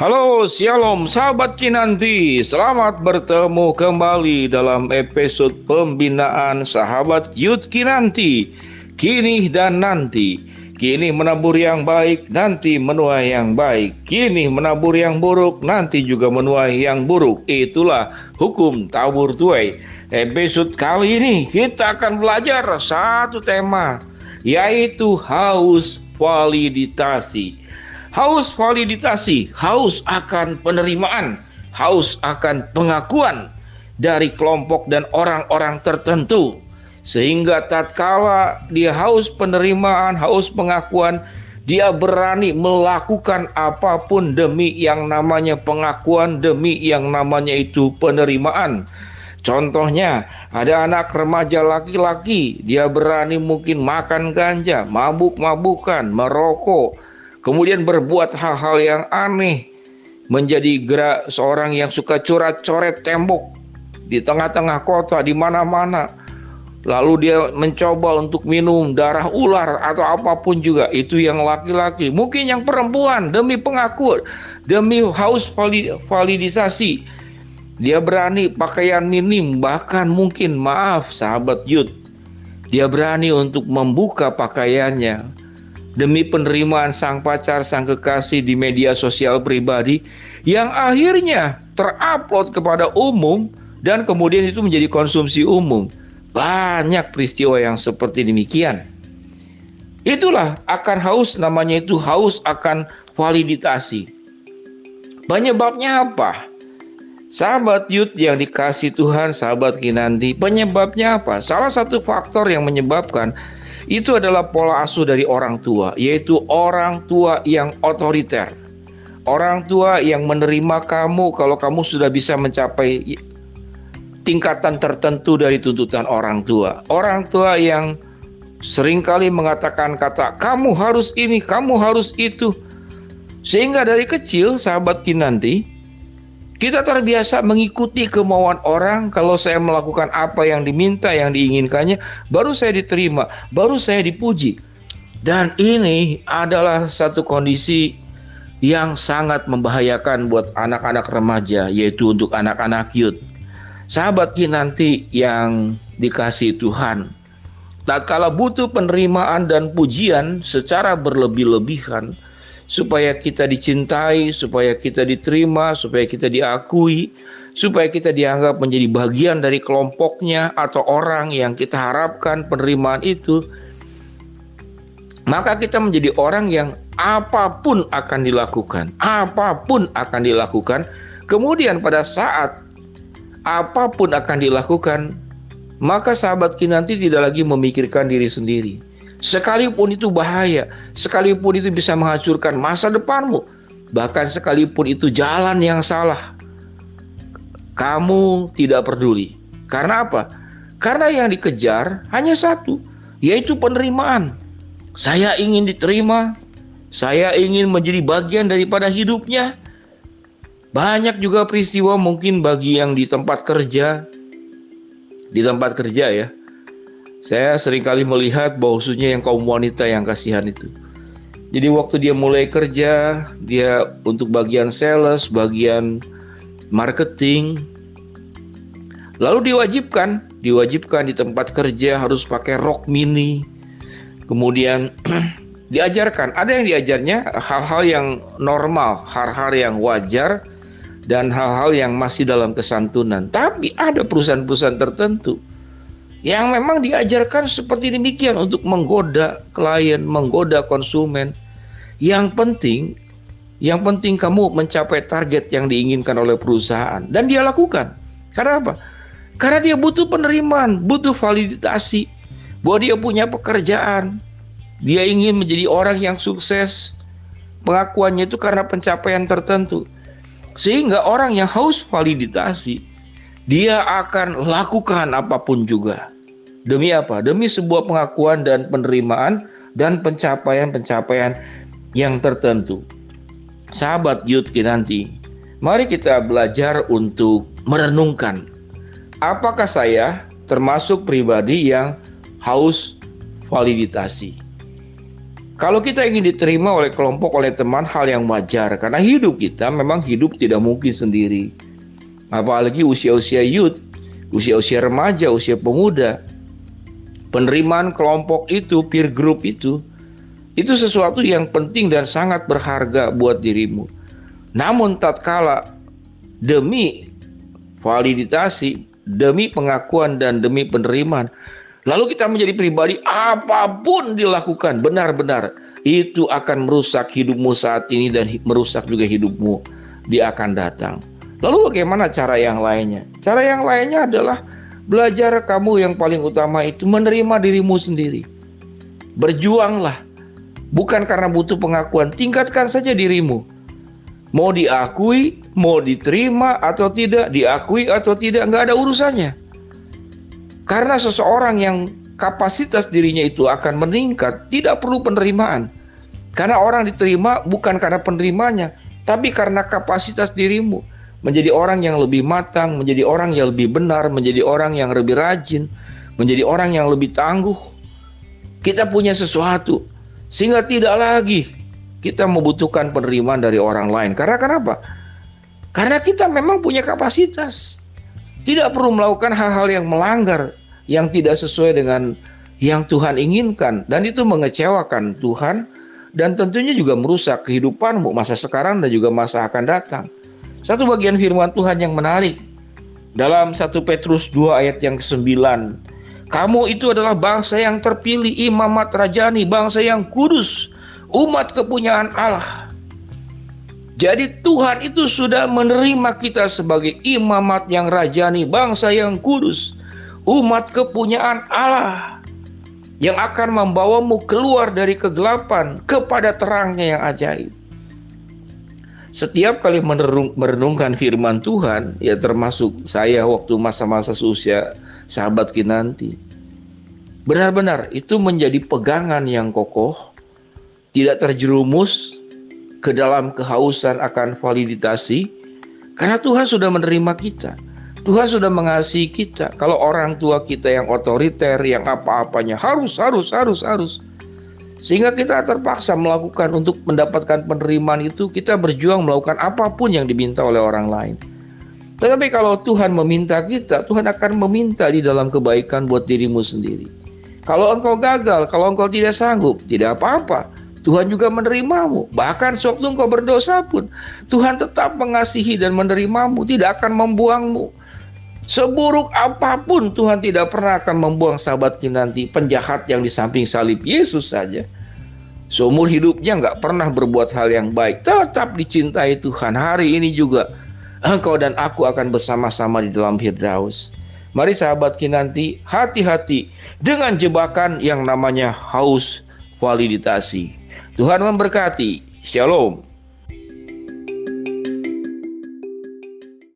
Halo, Shalom sahabat Kinanti. Selamat bertemu kembali dalam episode pembinaan sahabat Youth Kinanti. Kini dan nanti. Kini menabur yang baik, nanti menuai yang baik. Kini menabur yang buruk, nanti juga menuai yang buruk. Itulah hukum tabur tuai. Episode kali ini kita akan belajar satu tema, yaitu haus validitasi. Haus validitasi, haus akan penerimaan, haus akan pengakuan dari kelompok dan orang-orang tertentu. Sehingga tatkala dia haus penerimaan, haus pengakuan, dia berani melakukan apa pun demi yang namanya pengakuan, demi yang namanya itu penerimaan. Contohnya, ada anak remaja laki-laki, dia berani mungkin makan ganja, mabuk-mabukan, merokok, kemudian berbuat hal-hal yang aneh, menjadi gerak seorang yang suka coret-coret tembok di tengah-tengah kota, di mana-mana. Lalu dia mencoba untuk minum darah ular atau apa pun juga itu yang laki-laki. Mungkin yang perempuan demi pengakuan, demi haus validisasi. Dia berani pakaian minim bahkan mungkin maaf sahabat youth. Dia berani untuk membuka pakaiannya demi penerimaan sang pacar, sang kekasih di media sosial pribadi yang akhirnya terupload kepada umum dan kemudian itu menjadi konsumsi umum. Banyak peristiwa yang seperti demikian. Itulah akan haus namanya itu haus akan validitasi. Penyebabnya apa? Sahabat Yud yang dikasih Tuhan, sahabat Kinanti, penyebabnya apa? Salah satu faktor yang menyebabkan itu adalah pola asuh dari orang tua, yaitu orang tua yang otoriter. Orang tua yang menerima kamu kalau kamu sudah bisa mencapai tingkatan tertentu dari tuntutan orang tua. Orang tua yang sering kali mengatakan kata kamu harus ini, kamu harus itu. Sehingga dari kecil sahabat kinanti kita terbiasa mengikuti kemauan orang kalau saya melakukan apa yang diminta, yang diinginkannya, baru saya diterima, baru saya dipuji. Dan ini adalah satu kondisi yang sangat membahayakan buat anak-anak remaja, yaitu untuk anak-anak youth. Sahabat nanti yang dikasih Tuhan, tatkala butuh penerimaan dan pujian secara berlebih-lebihan, supaya kita dicintai, supaya kita diterima, supaya kita diakui, supaya kita dianggap menjadi bagian dari kelompoknya atau orang yang kita harapkan penerimaan itu, maka kita menjadi orang yang apa pun akan dilakukan, apa pun akan dilakukan. Kemudian pada saat apa pun akan dilakukan, maka sahabat nanti tidak lagi memikirkan diri sendiri Sekalipun itu bahaya, sekalipun itu bisa menghancurkan masa depanmu, bahkan sekalipun itu jalan yang salah, kamu tidak peduli. Karena apa? Karena yang dikejar hanya satu, yaitu penerimaan. Saya ingin diterima, saya ingin menjadi bagian daripada hidupnya. Banyak juga peristiwa mungkin bagi yang di tempat kerja, di tempat kerja ya, saya sering kali melihat bahwa khususnya yang kaum wanita yang kasihan itu. Jadi waktu dia mulai kerja, dia untuk bagian sales, bagian marketing, lalu diwajibkan, diwajibkan di tempat kerja harus pakai rok mini. Kemudian diajarkan, ada yang diajarnya hal-hal yang normal, hal-hal yang wajar, dan hal-hal yang masih dalam kesantunan. Tapi ada perusahaan-perusahaan tertentu yang memang diajarkan seperti demikian untuk menggoda klien, menggoda konsumen. Yang penting, yang penting kamu mencapai target yang diinginkan oleh perusahaan dan dia lakukan. Karena apa? Karena dia butuh penerimaan, butuh validasi bahwa dia punya pekerjaan. Dia ingin menjadi orang yang sukses. Pengakuannya itu karena pencapaian tertentu. Sehingga orang yang haus validasi dia akan lakukan apa pun juga. Demi apa? Demi sebuah pengakuan dan penerimaan dan pencapaian-pencapaian yang tertentu. Sahabat Yud Kinanti, mari kita belajar untuk merenungkan. Apakah saya termasuk pribadi yang haus validitasi? Kalau kita ingin diterima oleh kelompok, oleh teman, hal yang wajar karena hidup kita memang hidup tidak mungkin sendiri. Apalagi usia-usia youth, usia-usia remaja, usia pemuda. Penerimaan kelompok itu, peer group itu, itu sesuatu yang penting dan sangat berharga buat dirimu. Namun tatkala demi validitasi, demi pengakuan dan demi penerimaan, Lalu kita menjadi pribadi apa pun dilakukan benar-benar itu akan merusak hidupmu saat ini dan merusak juga hidupmu di akan datang. Lalu bagaimana cara yang lainnya? Cara yang lainnya adalah belajar kamu yang paling utama itu menerima dirimu sendiri. Berjuanglah. Bukan karena butuh pengakuan, tingkatkan saja dirimu. Mau diakui, mau diterima atau tidak, diakui atau tidak, nggak ada urusannya. Karena seseorang yang kapasitas dirinya itu akan meningkat, tidak perlu penerimaan. Karena orang diterima bukan karena penerimanya, tapi karena kapasitas dirimu menjadi orang yang lebih matang, menjadi orang yang lebih benar, menjadi orang yang lebih rajin, menjadi orang yang lebih tangguh. Kita punya sesuatu sehingga tidak lagi kita membutuhkan penerimaan dari orang lain. Karena kenapa? Karena kita memang punya kapasitas. Tidak perlu melakukan hal-hal yang melanggar, yang tidak sesuai dengan yang Tuhan inginkan dan itu mengecewakan Tuhan dan tentunya juga merusak kehidupanmu masa sekarang dan juga masa akan datang. Satu bagian firman Tuhan yang menarik dalam 1 Petrus 2 ayat yang ke-9. Kamu itu adalah bangsa yang terpilih, imamat rajani, bangsa yang kudus, umat kepunyaan Allah. Jadi Tuhan itu sudah menerima kita sebagai imamat yang rajani, bangsa yang kudus umat kepunyaan Allah yang akan membawamu keluar dari kegelapan kepada terangnya yang ajaib. Setiap kali merenung, merenungkan firman Tuhan, ya termasuk saya waktu masa-masa seusia sahabat Kinanti, benar-benar itu menjadi pegangan yang kokoh, tidak terjerumus ke dalam kehausan akan validitasi, karena Tuhan sudah menerima kita. Tuhan sudah mengasihi kita. Kalau orang tua kita yang otoriter, yang apa-apanya harus, harus, harus, harus. Sehingga kita terpaksa melakukan untuk mendapatkan penerimaan itu, kita berjuang melakukan apa pun yang diminta oleh orang lain. Tetapi kalau Tuhan meminta kita, Tuhan akan meminta di dalam kebaikan buat dirimu sendiri. Kalau engkau gagal, kalau engkau tidak sanggup, tidak apa-apa. Tuhan juga menerimamu. Bahkan sewaktu engkau berdosa pun, Tuhan tetap mengasihi dan menerimamu, tidak akan membuangmu. Seburuk apa pun Tuhan tidak pernah akan membuang sahabat nanti penjahat yang di samping salib Yesus saja. Seumur hidupnya nggak pernah berbuat hal yang baik, tetap dicintai Tuhan. Hari ini juga engkau dan aku akan bersama-sama di dalam Firdaus. Mari sahabat kinanti hati-hati dengan jebakan yang namanya haus validitasi. Tuhan memberkati. Shalom.